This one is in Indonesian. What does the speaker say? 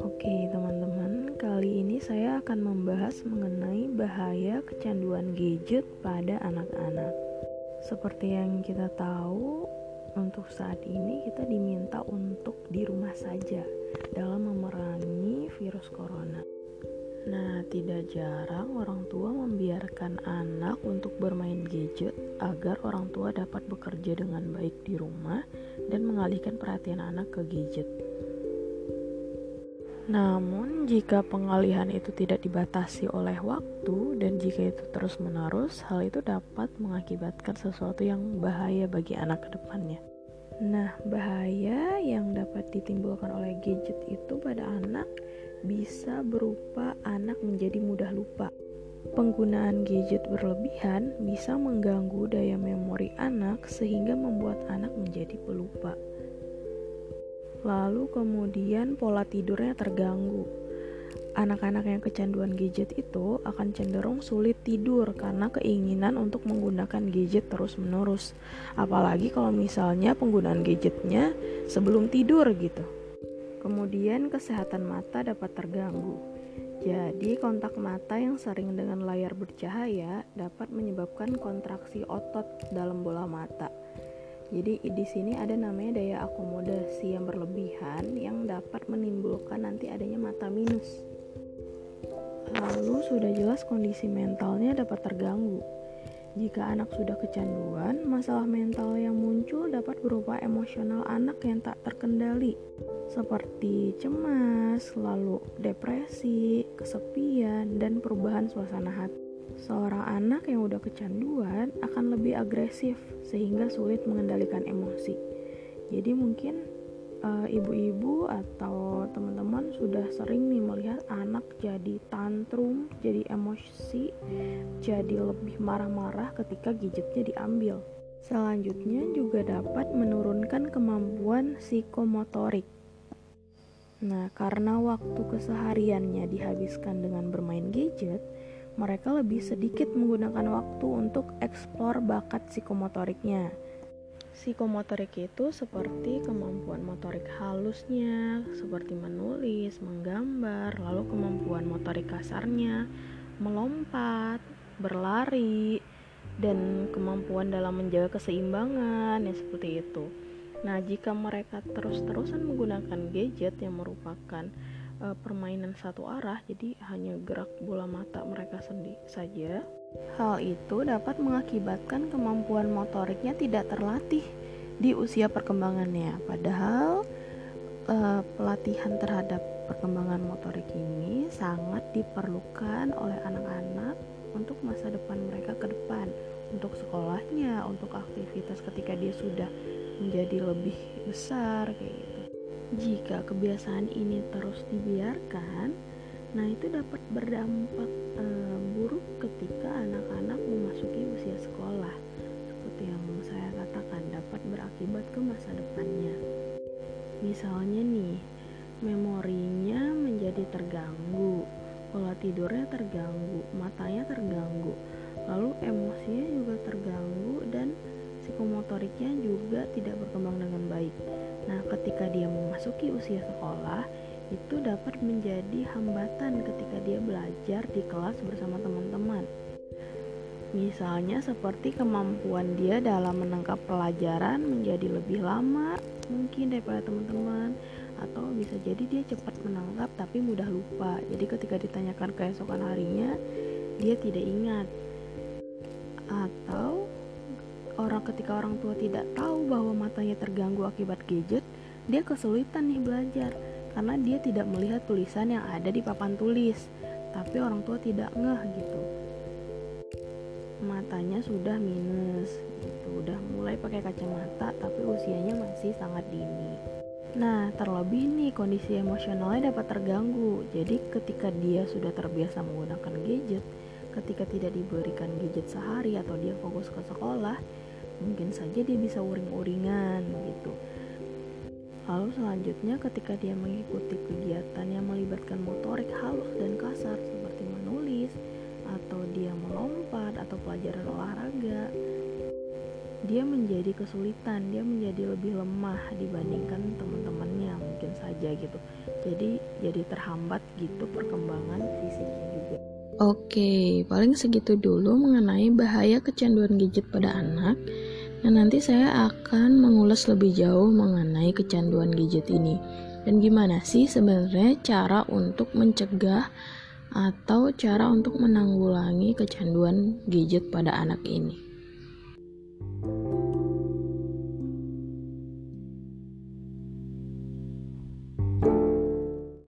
Oke, teman-teman, kali ini saya akan membahas mengenai bahaya kecanduan gadget pada anak-anak. Seperti yang kita tahu, untuk saat ini kita diminta untuk di rumah saja dalam memerangi virus corona. Nah, tidak jarang orang tua membiarkan anak untuk bermain gadget agar orang tua dapat bekerja dengan baik di rumah dan mengalihkan perhatian anak ke gadget. Namun, jika pengalihan itu tidak dibatasi oleh waktu dan jika itu terus-menerus, hal itu dapat mengakibatkan sesuatu yang bahaya bagi anak ke depannya. Nah, bahaya yang dapat ditimbulkan oleh gadget itu pada anak bisa berupa anak menjadi mudah lupa. Penggunaan gadget berlebihan bisa mengganggu daya memori anak sehingga membuat anak menjadi pelupa lalu kemudian pola tidurnya terganggu. Anak-anak yang kecanduan gadget itu akan cenderung sulit tidur karena keinginan untuk menggunakan gadget terus-menerus. Apalagi kalau misalnya penggunaan gadgetnya sebelum tidur gitu. Kemudian kesehatan mata dapat terganggu. Jadi, kontak mata yang sering dengan layar bercahaya dapat menyebabkan kontraksi otot dalam bola mata jadi di sini ada namanya daya akomodasi yang berlebihan yang dapat menimbulkan nanti adanya mata minus. Lalu sudah jelas kondisi mentalnya dapat terganggu. Jika anak sudah kecanduan, masalah mental yang muncul dapat berupa emosional anak yang tak terkendali, seperti cemas, lalu depresi, kesepian, dan perubahan suasana hati. Seorang anak yang udah kecanduan akan lebih agresif sehingga sulit mengendalikan emosi. Jadi mungkin ibu-ibu atau teman-teman sudah sering nih melihat anak jadi tantrum, jadi emosi, jadi lebih marah-marah ketika gadgetnya diambil. Selanjutnya juga dapat menurunkan kemampuan psikomotorik. Nah, karena waktu kesehariannya dihabiskan dengan bermain gadget, mereka lebih sedikit menggunakan waktu untuk eksplor bakat psikomotoriknya. Psikomotorik itu seperti kemampuan motorik halusnya, seperti menulis, menggambar, lalu kemampuan motorik kasarnya, melompat, berlari, dan kemampuan dalam menjaga keseimbangan, ya seperti itu. Nah, jika mereka terus-terusan menggunakan gadget yang merupakan uh, permainan satu arah, jadi hanya gerak bola mata mereka sendiri saja. Hal itu dapat mengakibatkan kemampuan motoriknya tidak terlatih di usia perkembangannya. Padahal uh, pelatihan terhadap perkembangan motorik ini sangat diperlukan oleh anak-anak untuk masa depan mereka ke depan, untuk sekolahnya, untuk aktivitas ketika dia sudah menjadi lebih besar kayak gitu. Jika kebiasaan ini terus dibiarkan, nah itu dapat berdampak e, buruk ketika anak-anak memasuki usia sekolah. Seperti yang saya katakan, dapat berakibat ke masa depannya. Misalnya nih, memorinya menjadi terganggu, pola tidurnya terganggu, matanya terganggu, lalu emosinya juga terganggu dan psikomotoriknya juga tidak berkembang dengan baik. Nah, ketika dia memasuki usia sekolah, itu dapat menjadi hambatan ketika dia belajar di kelas bersama teman-teman. Misalnya seperti kemampuan dia dalam menangkap pelajaran menjadi lebih lama mungkin daripada teman-teman atau bisa jadi dia cepat menangkap tapi mudah lupa. Jadi ketika ditanyakan keesokan harinya dia tidak ingat. Atau orang ketika orang tua tidak tahu bahwa matanya terganggu akibat gadget, dia kesulitan nih belajar karena dia tidak melihat tulisan yang ada di papan tulis, tapi orang tua tidak ngeh gitu. Matanya sudah minus gitu, udah mulai pakai kacamata tapi usianya masih sangat dini. Nah, terlebih nih kondisi emosionalnya dapat terganggu. Jadi ketika dia sudah terbiasa menggunakan gadget, ketika tidak diberikan gadget sehari atau dia fokus ke sekolah, mungkin saja dia bisa uring-uringan gitu lalu selanjutnya ketika dia mengikuti kegiatan yang melibatkan motorik halus dan kasar seperti menulis atau dia melompat atau pelajaran olahraga dia menjadi kesulitan, dia menjadi lebih lemah dibandingkan teman-temannya mungkin saja gitu. Jadi jadi terhambat gitu perkembangan fisiknya juga. Oke, paling segitu dulu mengenai bahaya kecanduan gadget pada anak. Dan nanti saya akan mengulas lebih jauh mengenai kecanduan gadget ini. Dan gimana sih sebenarnya cara untuk mencegah atau cara untuk menanggulangi kecanduan gadget pada anak ini.